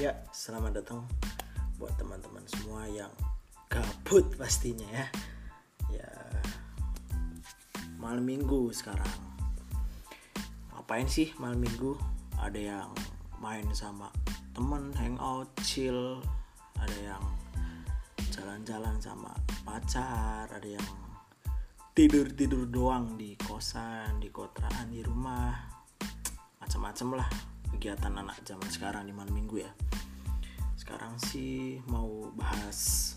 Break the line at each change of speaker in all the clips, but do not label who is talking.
Ya, selamat datang buat teman-teman semua yang gabut pastinya ya. Ya, malam minggu sekarang. Ngapain sih malam minggu? Ada yang main sama temen, hangout, chill. Ada yang jalan-jalan sama pacar. Ada yang tidur-tidur doang di kosan, di kontrakan, di rumah. Macam-macam lah kegiatan anak zaman sekarang di malam minggu ya. Sekarang sih mau bahas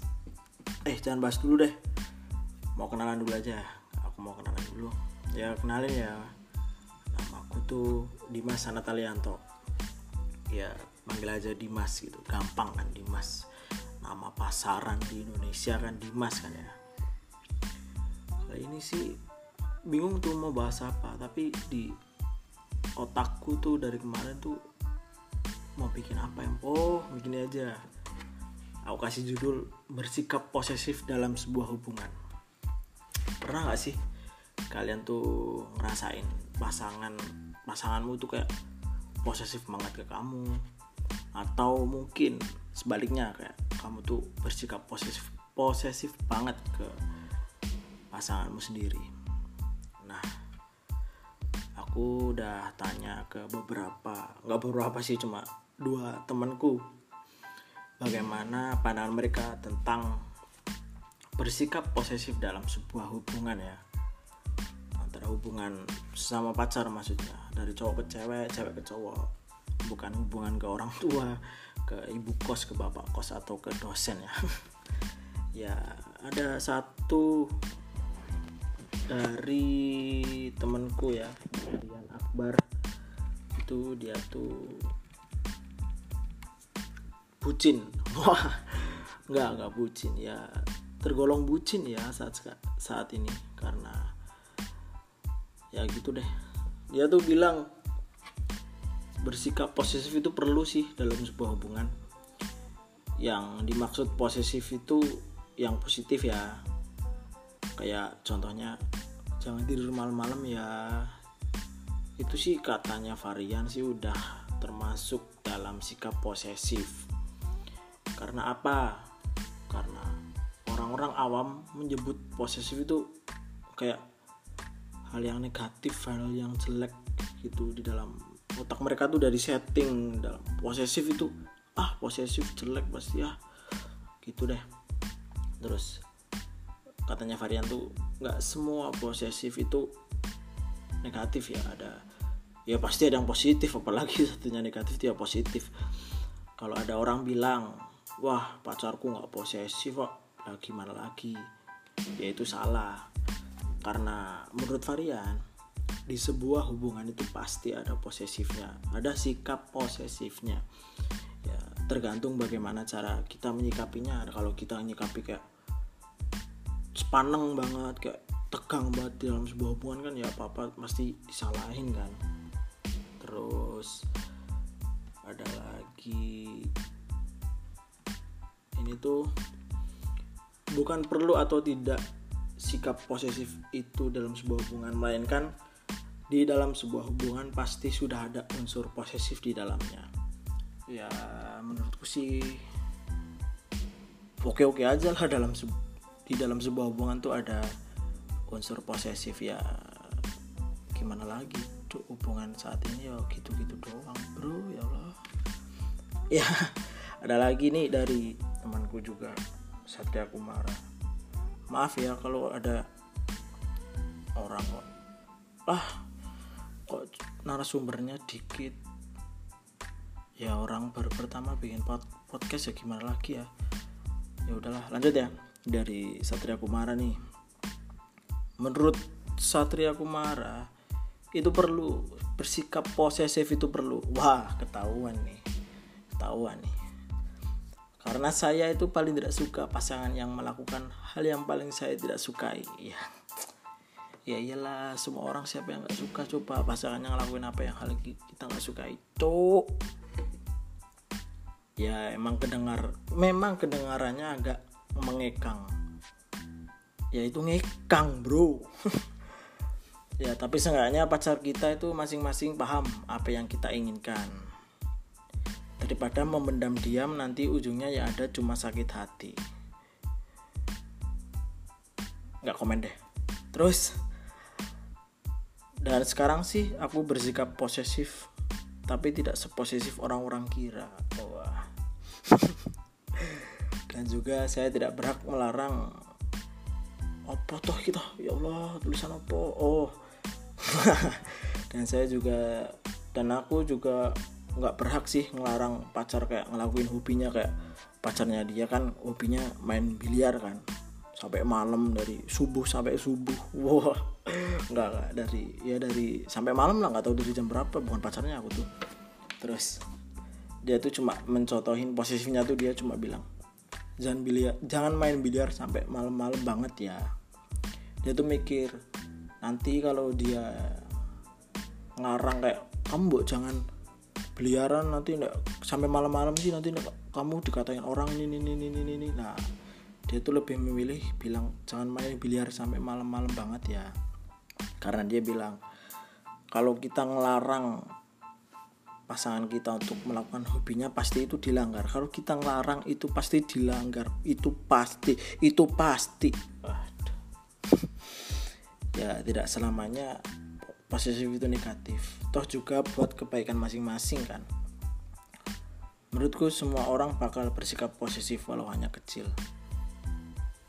eh jangan bahas dulu deh. Mau kenalan dulu aja. Aku mau kenalan dulu. Ya kenalin ya. Nama aku tuh Dimas Anatalianto. Ya manggil aja Dimas gitu. Gampang kan Dimas. Nama pasaran di Indonesia kan Dimas kan ya. Kali ini sih bingung tuh mau bahas apa. Tapi di otakku tuh dari kemarin tuh mau bikin apa yang oh begini aja. Aku kasih judul bersikap posesif dalam sebuah hubungan. Pernah gak sih kalian tuh ngerasain pasangan pasanganmu tuh kayak posesif banget ke kamu? Atau mungkin sebaliknya kayak kamu tuh bersikap posesif posesif banget ke pasanganmu sendiri aku udah tanya ke beberapa nggak beberapa sih cuma dua temanku. Bagaimana pandangan mereka tentang bersikap posesif dalam sebuah hubungan ya? Antara hubungan sama pacar maksudnya dari cowok ke cewek cewek ke cowok. Bukan hubungan ke orang tua ke ibu kos ke bapak kos atau ke dosen ya. Ya ada satu dari temanku ya Rian Akbar. Itu dia tuh bucin. Wah nggak nggak bucin ya. Tergolong bucin ya saat saat ini karena ya gitu deh. Dia tuh bilang bersikap posesif itu perlu sih dalam sebuah hubungan. Yang dimaksud posesif itu yang positif ya kayak contohnya jangan tidur malam-malam ya. Itu sih katanya varian sih udah termasuk dalam sikap posesif. Karena apa? Karena orang-orang awam menyebut posesif itu kayak hal yang negatif hal yang jelek gitu di dalam otak mereka tuh dari setting dalam posesif itu ah posesif jelek pasti ya gitu deh. Terus katanya varian tuh nggak semua posesif itu negatif ya ada ya pasti ada yang positif apalagi satunya negatif dia positif. Kalau ada orang bilang wah pacarku nggak posesif kok ya gimana lagi? Ya itu salah karena menurut varian di sebuah hubungan itu pasti ada posesifnya ada sikap posesifnya. Ya tergantung bagaimana cara kita menyikapinya. Kalau kita menyikapi kayak sepaneng banget kayak tegang banget di dalam sebuah hubungan kan ya apa apa pasti disalahin kan. Terus ada lagi ini tuh bukan perlu atau tidak sikap posesif itu dalam sebuah hubungan melainkan di dalam sebuah hubungan pasti sudah ada unsur posesif di dalamnya. Ya menurutku sih oke-oke aja lah dalam di dalam sebuah hubungan tuh ada unsur posesif ya. Gimana lagi tuh hubungan saat ini? Ya gitu-gitu doang bro. Ya Allah. Ya ada lagi nih dari temanku juga Satria Kumara. Maaf ya kalau ada orang kok. Ah kok narasumbernya dikit? Ya orang baru pertama bikin podcast ya gimana lagi ya? Ya udahlah lanjut ya dari Satria Kumara nih. Menurut Satria Kumara itu perlu bersikap posesif itu perlu. Wah ketahuan nih. Ketahuan nih. Karena saya itu paling tidak suka pasangan yang melakukan hal yang paling saya tidak sukai. Ya ya iyalah semua orang siapa yang nggak suka? Coba pasangannya ngelakuin apa yang hal kita nggak suka itu ya emang kedengar memang kedengarannya agak mengekang. Ya itu ngekang bro. Ya tapi seenggaknya pacar kita itu masing-masing paham apa yang kita inginkan. Daripada memendam diam nanti ujungnya ya ada cuma sakit hati. Nggak komen deh. Terus dan sekarang sih aku bersikap posesif tapi tidak seposesif orang-orang kira dan juga saya tidak berhak melarang apa toh kita? Ya Allah tulisan apa? Oh. Dan saya juga dan aku juga nggak berhak sih ngelarang pacar kayak ngelakuin hobinya kayak pacarnya dia kan hobinya main biliar kan. Sampai malam dari subuh sampai subuh. Wah. Wow. nggak nggak dari ya dari sampai malam lah nggak tahu dari jam berapa bukan pacarnya aku tuh. Terus dia tuh cuma mencotohin posisinya tuh dia cuma bilang jangan biliar jangan main biliar sampai malam-malam banget ya. Dia tuh mikir nanti kalau dia ngarang kayak kamu bu jangan biliaran nanti enggak sampai malam-malam sih nanti enggak, kamu dikatain orang ini ini ini ini ini. Nah dia tuh lebih memilih bilang jangan main biliar sampai malam-malam banget ya. Karena dia bilang kalau kita ngelarang pasangan kita untuk melakukan hobinya pasti itu dilanggar. Kalau kita ngelarang itu pasti dilanggar. Itu pasti itu pasti. Ya tidak selamanya posesif itu negatif. Toh juga buat kebaikan masing-masing kan? Menurutku semua orang bakal bersikap posesif walau hanya kecil.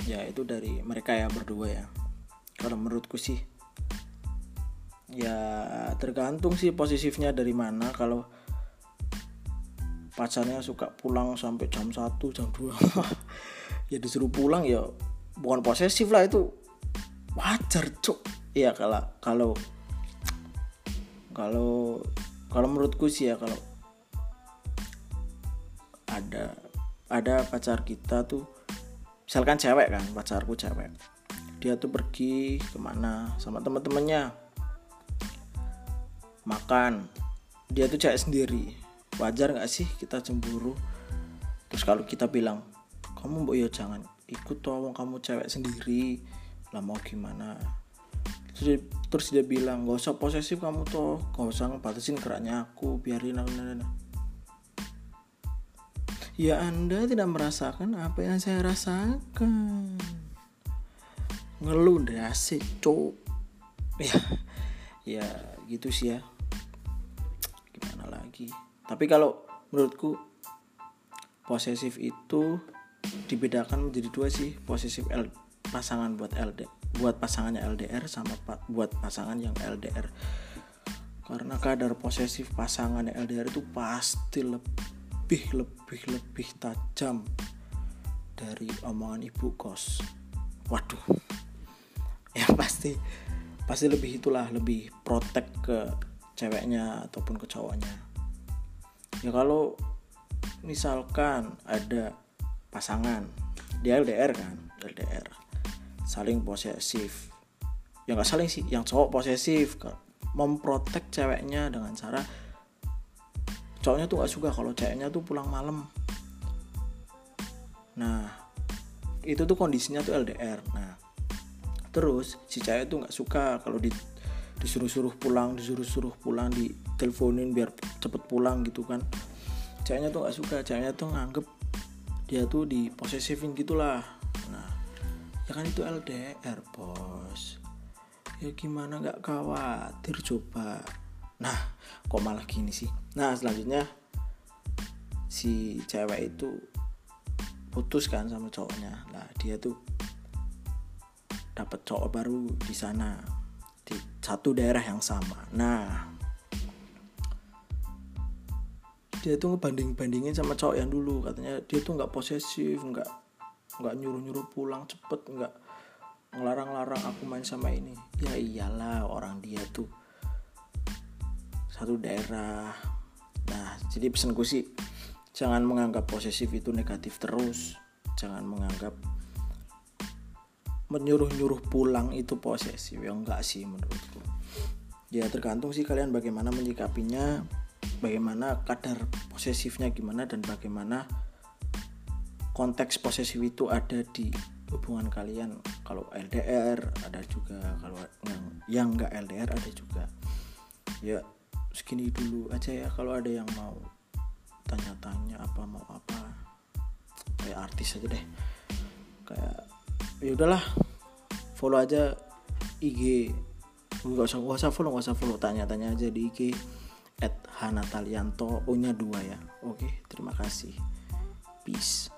Ya itu dari mereka ya berdua ya. Kalau menurutku sih ya tergantung sih posesifnya dari mana. Kalau pacarnya suka pulang sampai jam 1 jam 2 ya disuruh pulang ya bukan posesif lah itu wajar cuk. Ya kalau kalau kalau kalau menurutku sih ya kalau ada ada pacar kita tuh misalkan cewek kan pacarku cewek dia tuh pergi ke mana sama teman-temannya makan. Dia tuh cewek sendiri. Wajar nggak sih kita cemburu? Terus kalau kita bilang kamu mbok ya jangan ikut tuh kamu cewek sendiri. Lah mau gimana? Terus dia, terus dia bilang gak usah posesif kamu tuh gak usah ngebatasin geraknya aku biarin nah, nah, nah. ya anda tidak merasakan apa yang saya rasakan. Ngeluh deh asik cok ya ya gitu sih ya lagi. Tapi kalau menurutku posesif itu dibedakan menjadi dua sih. Posesif L pasangan buat LD buat pasangannya LDR sama buat pasangan yang LDR karena kadar posesif pasangan LDR itu pasti lebih lebih lebih tajam dari omongan ibu kos. Waduh. Ya pasti pasti lebih itulah lebih protek ke ceweknya ataupun ke cowoknya ya kalau misalkan ada pasangan di LDR kan LDR saling posesif. Ya nggak saling sih yang cowok posesif memprotek ceweknya dengan cara cowoknya tuh gak suka kalau ceweknya tuh pulang malam. Nah itu tuh kondisinya tuh LDR nah terus si cewek tuh nggak suka kalau di disuruh-suruh pulang disuruh-suruh pulang di teleponin biar cepet pulang gitu kan. Ceweknya tuh nggak suka ceweknya tuh nganggep dia tuh di posesifin gitulah ya kan itu LDR bos. Ya gimana nggak khawatir coba. Nah kok malah gini sih? Nah selanjutnya si cewek itu putus kan sama cowoknya. Nah dia tuh dapat cowok baru di sana di satu daerah yang sama. Nah dia tuh ngebanding bandingin sama cowok yang dulu. Katanya dia tuh nggak posesif nggak nggak nyuruh-nyuruh pulang cepet nggak ngelarang-larang aku main sama ini. Ya iyalah orang dia tuh satu daerah. Nah jadi pesanku sih jangan menganggap posesif itu negatif terus. Jangan menganggap menyuruh-nyuruh pulang itu posesif ya enggak sih menurutku. Ya tergantung sih kalian bagaimana menyikapinya bagaimana kadar posesifnya gimana dan bagaimana konteks posesif itu ada di hubungan kalian. Kalau LDR ada juga kalau yang yang nggak LDR ada juga. Ya segini dulu aja ya kalau ada yang mau tanya-tanya apa mau apa. Kayak artis aja deh. Kayak ya udahlah follow aja IG nggak usah nggak usah follow nggak usah follow. Tanya-tanya aja di IG at Hanatalianto O nya dua ya. Oke terima kasih. Peace